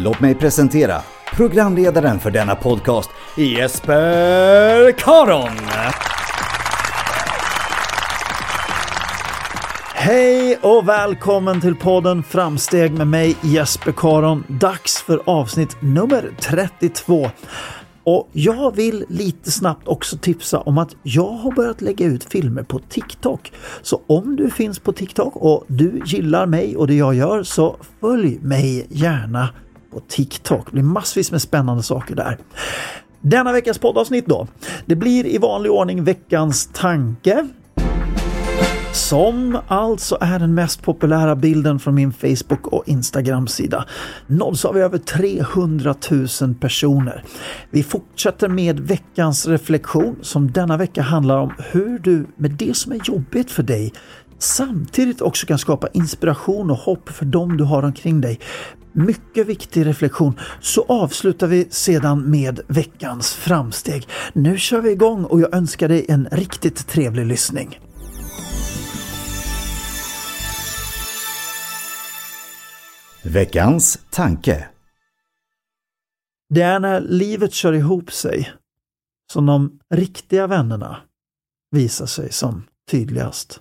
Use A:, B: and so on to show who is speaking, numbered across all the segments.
A: Låt mig presentera programledaren för denna podcast, Jesper Karon.
B: Hej och välkommen till podden Framsteg med mig Jesper Karon. Dags för avsnitt nummer 32. Och jag vill lite snabbt också tipsa om att jag har börjat lägga ut filmer på TikTok. Så om du finns på TikTok och du gillar mig och det jag gör så följ mig gärna på TikTok. Det blir massvis med spännande saker där. Denna veckas poddavsnitt då. Det blir i vanlig ordning veckans tanke. Som alltså är den mest populära bilden från min Facebook och Instagram-sida. Nåddes av över 300 000 personer. Vi fortsätter med veckans reflektion som denna vecka handlar om hur du med det som är jobbigt för dig samtidigt också kan skapa inspiration och hopp för dem du har omkring dig. Mycket viktig reflektion. Så avslutar vi sedan med veckans framsteg. Nu kör vi igång och jag önskar dig en riktigt trevlig lyssning.
A: Veckans tanke.
B: Det är när livet kör ihop sig som de riktiga vännerna visar sig som tydligast.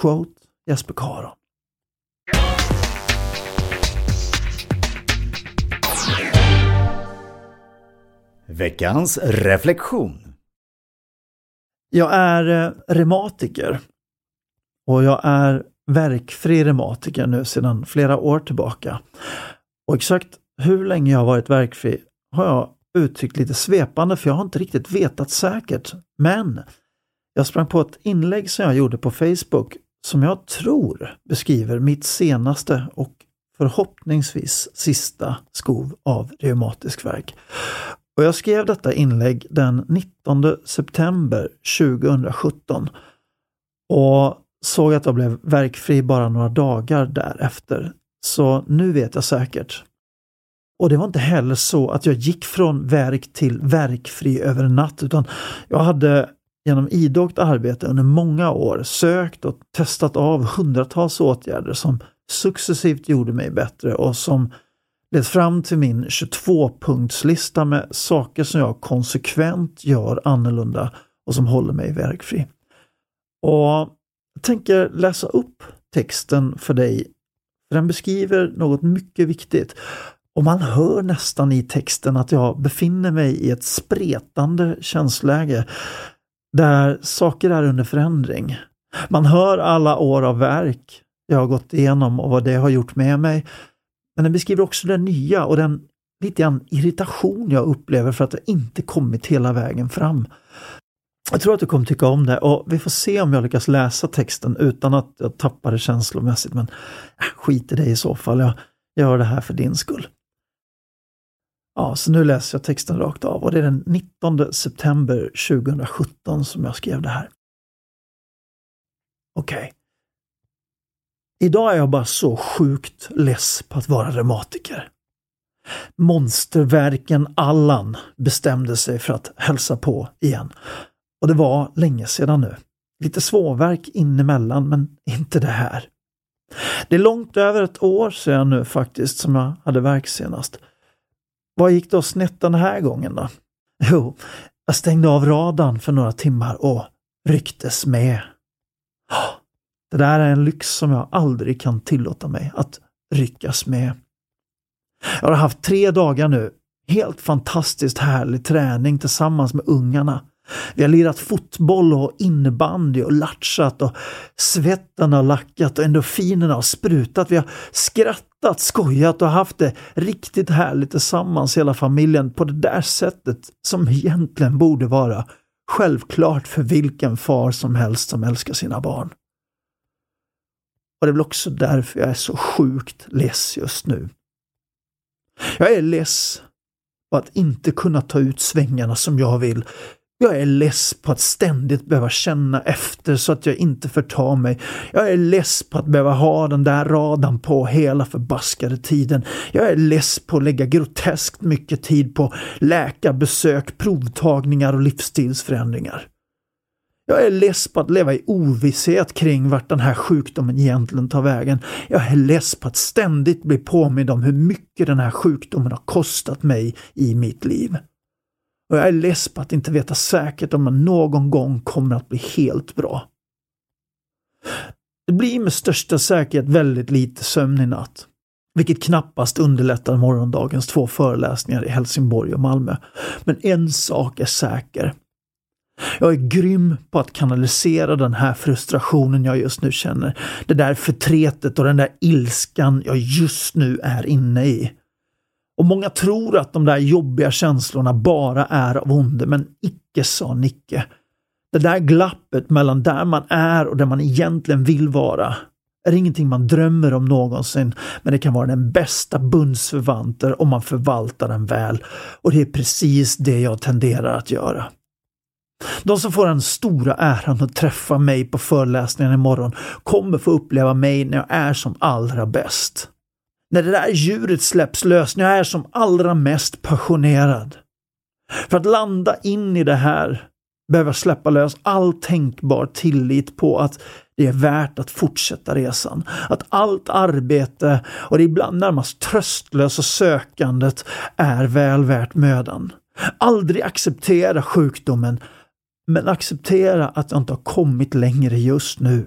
B: Quote Jesper Karon.
A: Veckans reflektion.
B: Jag är eh, reumatiker och jag är verkfri reumatiker nu sedan flera år tillbaka. Och exakt hur länge jag har varit verkfri har jag uttryckt lite svepande för jag har inte riktigt vetat säkert. Men jag sprang på ett inlägg som jag gjorde på Facebook som jag tror beskriver mitt senaste och förhoppningsvis sista skov av reumatisk värk. Och jag skrev detta inlägg den 19 september 2017 och såg att jag blev verkfri bara några dagar därefter. Så nu vet jag säkert. Och det var inte heller så att jag gick från verk till verkfri över en natt utan jag hade genom idogt arbete under många år sökt och testat av hundratals åtgärder som successivt gjorde mig bättre och som lett fram till min 22-punktslista med saker som jag konsekvent gör annorlunda och som håller mig verkfri. Och jag tänker läsa upp texten för dig. För Den beskriver något mycket viktigt. Och man hör nästan i texten att jag befinner mig i ett spretande känsloläge där saker är under förändring. Man hör alla år av verk jag har gått igenom och vad det har gjort med mig. Men den beskriver också det nya och den lite grann irritation jag upplever för att jag inte kommit hela vägen fram. Jag tror att du kommer tycka om det och vi får se om jag lyckas läsa texten utan att jag tappar det känslomässigt. Men äh, skit i det i så fall. Jag gör det här för din skull. Ja, så nu läser jag texten rakt av och det är den 19 september 2017 som jag skrev det här. Okej. Okay. Idag är jag bara så sjukt less på att vara reumatiker. Monsterverken Allan bestämde sig för att hälsa på igen. Och det var länge sedan nu. Lite svårverk inemellan, men inte det här. Det är långt över ett år sedan nu faktiskt som jag hade verk senast. Vad gick då snett den här gången då? Jo, jag stängde av radarn för några timmar och rycktes med. Det där är en lyx som jag aldrig kan tillåta mig att ryckas med. Jag har haft tre dagar nu, helt fantastiskt härlig träning tillsammans med ungarna. Vi har lirat fotboll och innebandy och latchat och svetten har lackat och endorfinerna har sprutat. Vi har skrattat, skojat och haft det riktigt härligt tillsammans hela familjen på det där sättet som egentligen borde vara självklart för vilken far som helst som älskar sina barn. Och det är väl också därför jag är så sjukt less just nu. Jag är less på att inte kunna ta ut svängarna som jag vill jag är less på att ständigt behöva känna efter så att jag inte förtar mig. Jag är less på att behöva ha den där radan på hela förbaskade tiden. Jag är less på att lägga groteskt mycket tid på läkarbesök, provtagningar och livsstilsförändringar. Jag är less på att leva i ovisshet kring vart den här sjukdomen egentligen tar vägen. Jag är less på att ständigt bli påmind om hur mycket den här sjukdomen har kostat mig i mitt liv. Och jag är less på att inte veta säkert om man någon gång kommer att bli helt bra. Det blir med största säkerhet väldigt lite sömn i natt. Vilket knappast underlättar morgondagens två föreläsningar i Helsingborg och Malmö. Men en sak är säker. Jag är grym på att kanalisera den här frustrationen jag just nu känner. Det där förtretet och den där ilskan jag just nu är inne i. Och många tror att de där jobbiga känslorna bara är av onde, men icke sa Nicke. Det där glappet mellan där man är och där man egentligen vill vara är ingenting man drömmer om någonsin, men det kan vara den bästa bundsförvanter om man förvaltar den väl. Och det är precis det jag tenderar att göra. De som får den stora äran att träffa mig på föreläsningen imorgon kommer få uppleva mig när jag är som allra bäst. När det där djuret släpps lös, när jag är som allra mest passionerad. För att landa in i det här behöver jag släppa lös all tänkbar tillit på att det är värt att fortsätta resan. Att allt arbete och det ibland närmast tröstlösa sökandet är väl värt mödan. Aldrig acceptera sjukdomen, men acceptera att jag inte har kommit längre just nu.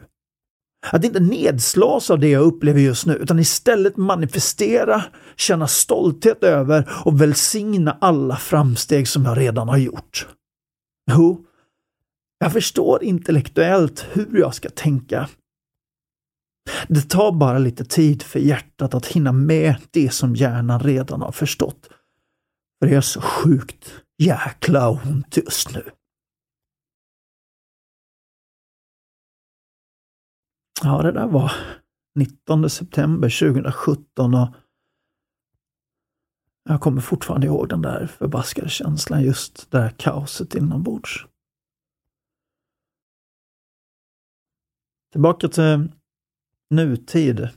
B: Att inte nedslås av det jag upplever just nu, utan istället manifestera, känna stolthet över och välsigna alla framsteg som jag redan har gjort. Jo, jag förstår intellektuellt hur jag ska tänka. Det tar bara lite tid för hjärtat att hinna med det som hjärnan redan har förstått. För det är så sjukt jäkla ont just nu. Ja, det där var 19 september 2017 och jag kommer fortfarande ihåg den där förbaskade känslan, just det där kaoset inombords. Tillbaka till nutid.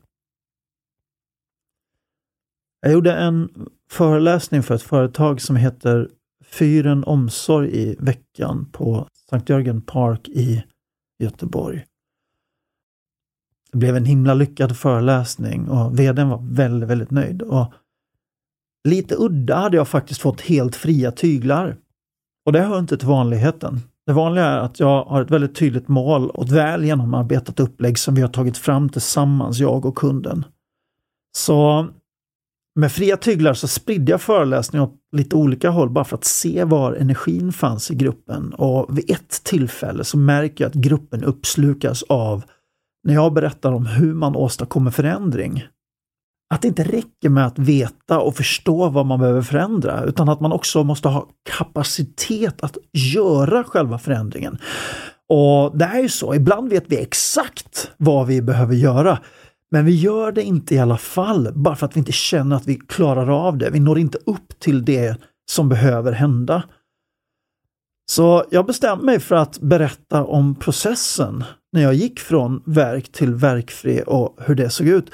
B: Jag gjorde en föreläsning för ett företag som heter Fyren Omsorg i veckan på Sankt Jörgen Park i Göteborg. Det blev en himla lyckad föreläsning och vdn var väldigt, väldigt nöjd. Och lite udda hade jag faktiskt fått helt fria tyglar. Och det hör inte till vanligheten. Det vanliga är att jag har ett väldigt tydligt mål och ett väl genomarbetat upplägg som vi har tagit fram tillsammans, jag och kunden. Så med fria tyglar så spridde jag föreläsningar åt lite olika håll bara för att se var energin fanns i gruppen. Och vid ett tillfälle så märker jag att gruppen uppslukas av när jag berättar om hur man åstadkommer förändring. Att det inte räcker med att veta och förstå vad man behöver förändra, utan att man också måste ha kapacitet att göra själva förändringen. Och det är ju så, ibland vet vi exakt vad vi behöver göra, men vi gör det inte i alla fall, bara för att vi inte känner att vi klarar av det. Vi når inte upp till det som behöver hända. Så jag bestämde mig för att berätta om processen när jag gick från verk till verkfri och hur det såg ut.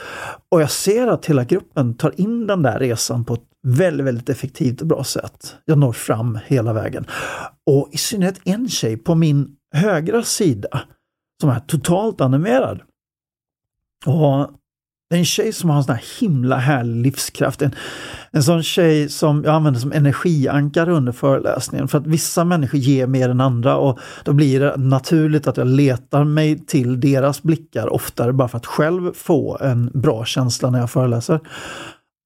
B: Och jag ser att hela gruppen tar in den där resan på ett väldigt, väldigt effektivt och bra sätt. Jag når fram hela vägen. Och i synnerhet en tjej på min högra sida som är totalt animerad. Och en tjej som har en sån här himla härlig livskraft. En, en sån tjej som jag använder som energiankare under föreläsningen för att vissa människor ger mer än andra och då blir det naturligt att jag letar mig till deras blickar oftare bara för att själv få en bra känsla när jag föreläser.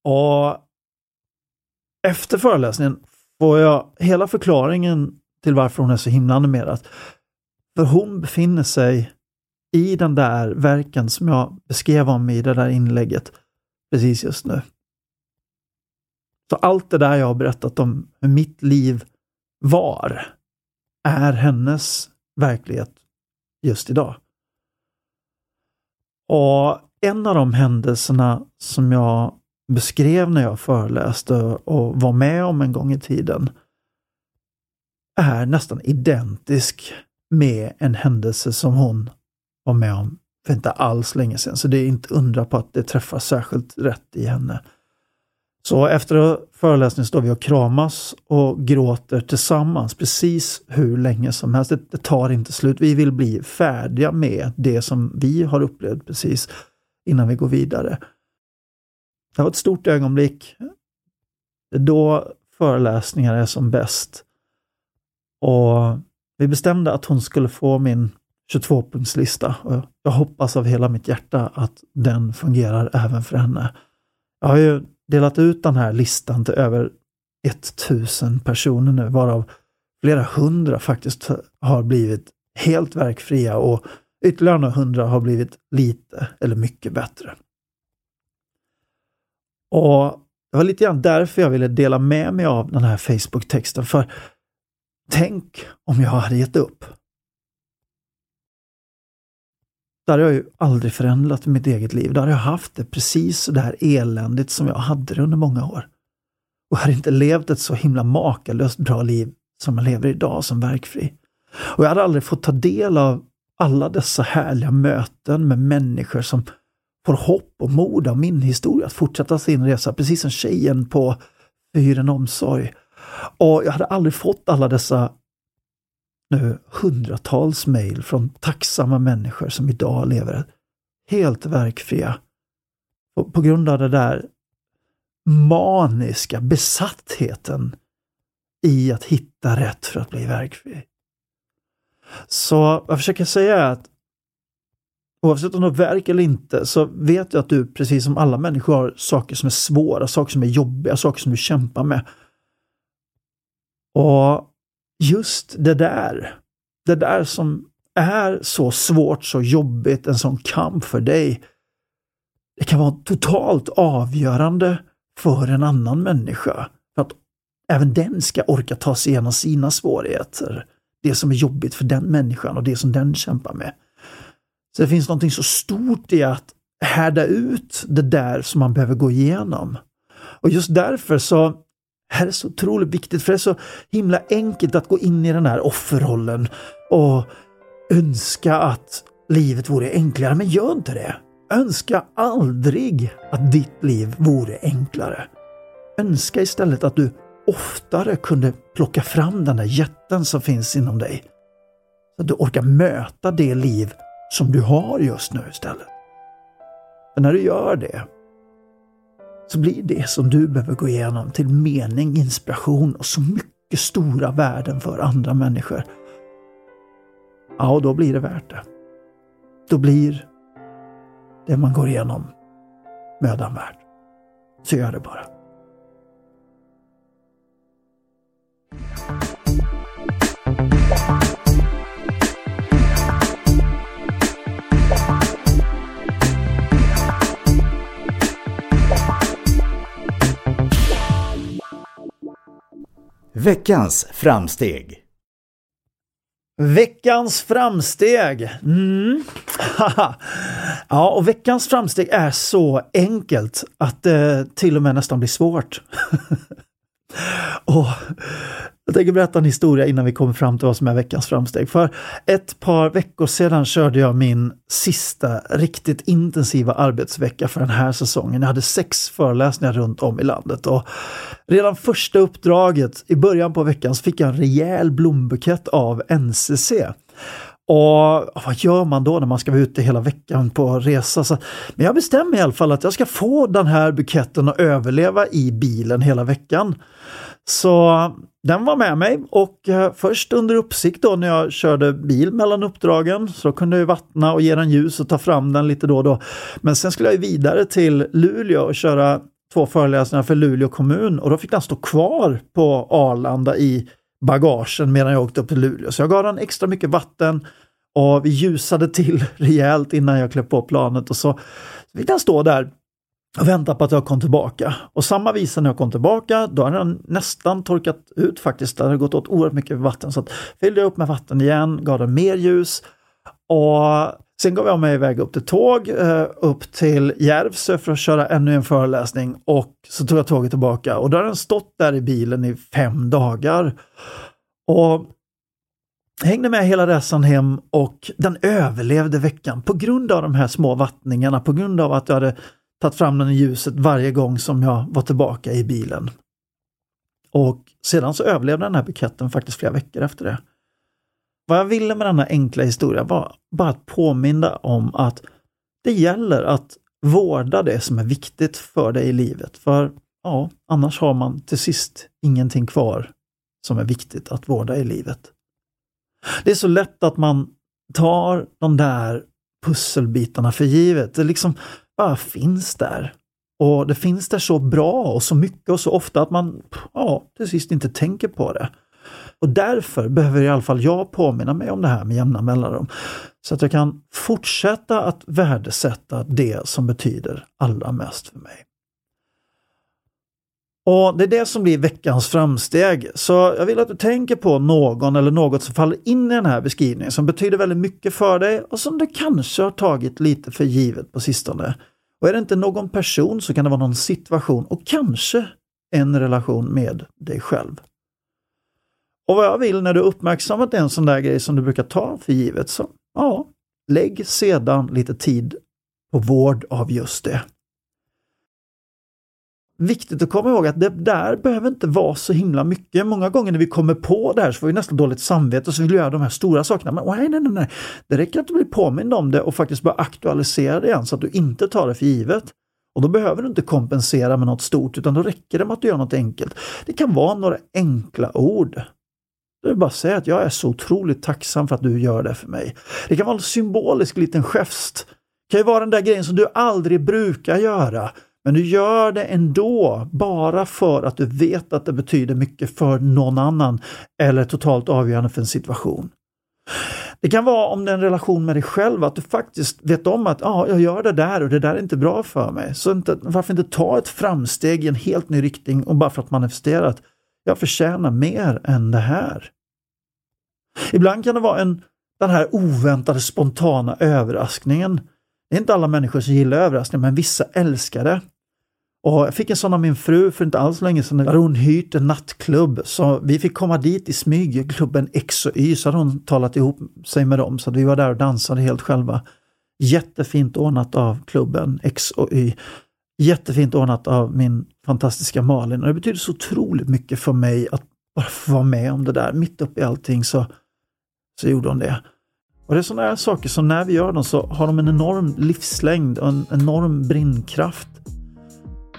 B: Och efter föreläsningen får jag hela förklaringen till varför hon är så himla animerad. För hon befinner sig i den där verken som jag beskrev om i det där inlägget precis just nu. Så allt det där jag har berättat om hur mitt liv var, är hennes verklighet just idag. Och en av de händelserna som jag beskrev när jag föreläste och var med om en gång i tiden är nästan identisk med en händelse som hon var med om för inte alls länge sedan. Så det är inte undra på att det träffar särskilt rätt i henne. Så efter föreläsningen står vi och kramas och gråter tillsammans precis hur länge som helst. Det, det, tar inte slut. Vi vill bli färdiga med det som vi har upplevt precis innan vi går vidare. Det var ett stort ögonblick. Det är då föreläsningar är som bäst. Och vi bestämde att hon skulle få min 22-punktslista. Jag hoppas av hela mitt hjärta att den fungerar även för henne. Jag har ju delat ut den här listan till över 1000 personer nu, varav flera hundra faktiskt har blivit helt verkfria och ytterligare några hundra har blivit lite eller mycket bättre. Och Det var lite grann därför jag ville dela med mig av den här Facebook-texten, för tänk om jag hade gett upp. Där har jag ju aldrig förändrat mitt eget liv. Där har jag haft det precis så där eländigt som jag hade det under många år. Och jag hade inte levt ett så himla makalöst bra liv som jag lever idag som verkfri. Och jag hade aldrig fått ta del av alla dessa härliga möten med människor som får hopp och mod av min historia att fortsätta sin resa, precis som tjejen på Fyren Omsorg. Och jag hade aldrig fått alla dessa nu hundratals mejl från tacksamma människor som idag lever helt verkfria. Och på grund av den där maniska besattheten i att hitta rätt för att bli verkfri. Så jag försöker säga att oavsett om du har verk eller inte så vet jag att du precis som alla människor har saker som är svåra, saker som är jobbiga, saker som du kämpar med. Och just det där, det där som är så svårt, så jobbigt, en sån kamp för dig. Det kan vara totalt avgörande för en annan människa. För att även den ska orka ta sig igenom sina svårigheter. Det som är jobbigt för den människan och det som den kämpar med. Så det finns någonting så stort i att härda ut det där som man behöver gå igenom. Och just därför så här är så otroligt viktigt, för det är så himla enkelt att gå in i den här offerrollen och önska att livet vore enklare, men gör inte det. Önska aldrig att ditt liv vore enklare. Önska istället att du oftare kunde plocka fram den där jätten som finns inom dig. Så att du orkar möta det liv som du har just nu istället. För när du gör det så blir det som du behöver gå igenom till mening, inspiration och så mycket stora värden för andra människor. Ja, då blir det värt det. Då blir det man går igenom mödan värt. Så gör det bara.
A: Veckans framsteg.
B: Veckans framsteg. Mm. ja, och veckans framsteg är så enkelt att det till och med nästan blir svårt. och jag tänker berätta en historia innan vi kommer fram till vad som är veckans framsteg. För ett par veckor sedan körde jag min sista riktigt intensiva arbetsvecka för den här säsongen. Jag hade sex föreläsningar runt om i landet och redan första uppdraget i början på veckan så fick jag en rejäl blombukett av NCC. Och vad gör man då när man ska vara ute hela veckan på resa? Så, men jag bestämmer i alla fall att jag ska få den här buketten och överleva i bilen hela veckan. Så den var med mig och eh, först under uppsikt då när jag körde bil mellan uppdragen så kunde jag vattna och ge den ljus och ta fram den lite då och då. Men sen skulle jag vidare till Luleå och köra två föreläsningar för Luleå kommun och då fick den stå kvar på Arlanda i bagagen medan jag åkte upp till Luleå. Så jag gav den extra mycket vatten och vi ljusade till rejält innan jag klev på planet och så fick den stå där och vänta på att jag kom tillbaka. Och samma visa när jag kom tillbaka, då hade den nästan torkat ut faktiskt. Det hade gått åt oerhört mycket vatten. Så att fyllde jag upp med vatten igen, gav den mer ljus och sen gav jag mig iväg upp till tåg, eh, upp till Järvsö för att köra ännu en föreläsning och så tog jag tåget tillbaka och då hade den stått där i bilen i fem dagar. Och hängde med hela resan hem och den överlevde veckan på grund av de här små vattningarna, på grund av att jag hade tagit fram den i ljuset varje gång som jag var tillbaka i bilen. Och sedan så överlevde den här buketten faktiskt flera veckor efter det. Vad jag ville med denna enkla historia var bara att påminna om att det gäller att vårda det som är viktigt för dig i livet. För ja, annars har man till sist ingenting kvar som är viktigt att vårda i livet. Det är så lätt att man tar de där pusselbitarna för givet. Det liksom bara finns där. Och det finns där så bra och så mycket och så ofta att man ja, till sist inte tänker på det. Och därför behöver i alla fall jag påminna mig om det här med jämna mellanrum. Så att jag kan fortsätta att värdesätta det som betyder allra mest för mig. Och Det är det som blir veckans framsteg. Så jag vill att du tänker på någon eller något som faller in i den här beskrivningen som betyder väldigt mycket för dig och som du kanske har tagit lite för givet på sistone. Och är det inte någon person så kan det vara någon situation och kanske en relation med dig själv. Och vad jag vill när du uppmärksammat en sån där grej som du brukar ta för givet, så ja, lägg sedan lite tid på vård av just det viktigt att komma ihåg att det där behöver inte vara så himla mycket. Många gånger när vi kommer på det här så får vi nästan dåligt samvete och så vill vi göra de här stora sakerna. Men nej, nej, nej, nej. Det räcker att du blir påmind om det och faktiskt börja aktualisera det igen så att du inte tar det för givet. Och då behöver du inte kompensera med något stort utan då räcker det med att du gör något enkelt. Det kan vara några enkla ord. Du vill bara säga att jag är så otroligt tacksam för att du gör det för mig. Det kan vara en symbolisk liten gest. Det kan ju vara den där grejen som du aldrig brukar göra men du gör det ändå bara för att du vet att det betyder mycket för någon annan eller totalt avgörande för en situation. Det kan vara om det är en relation med dig själv, att du faktiskt vet om att ah, jag gör det där och det där är inte bra för mig. Så inte, varför inte ta ett framsteg i en helt ny riktning och bara för att manifestera att jag förtjänar mer än det här. Ibland kan det vara en, den här oväntade spontana överraskningen. Det är inte alla människor som gillar överraskningar, men vissa älskar det. Och jag fick en sån av min fru för inte alls länge sedan. Där hade hon hyrt en nattklubb. Så vi fick komma dit i smyg, klubben X och Y. Så hade hon talat ihop sig med dem. Så vi var där och dansade helt själva. Jättefint ordnat av klubben X och Y. Jättefint ordnat av min fantastiska Malin. Och det betyder så otroligt mycket för mig att bara få vara med om det där. Mitt uppe i allting så, så gjorde hon det. Och det är sådana här saker som när vi gör dem så har de en enorm livslängd och en enorm brinnkraft.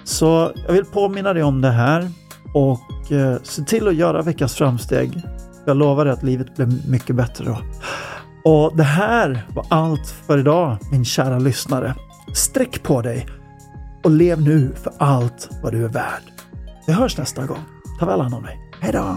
B: Så jag vill påminna dig om det här och eh, se till att göra veckans framsteg. Jag lovar dig att livet blir mycket bättre då. Och det här var allt för idag min kära lyssnare. Sträck på dig och lev nu för allt vad du är värd. Vi hörs nästa gång. Ta väl hand om dig. Hej då!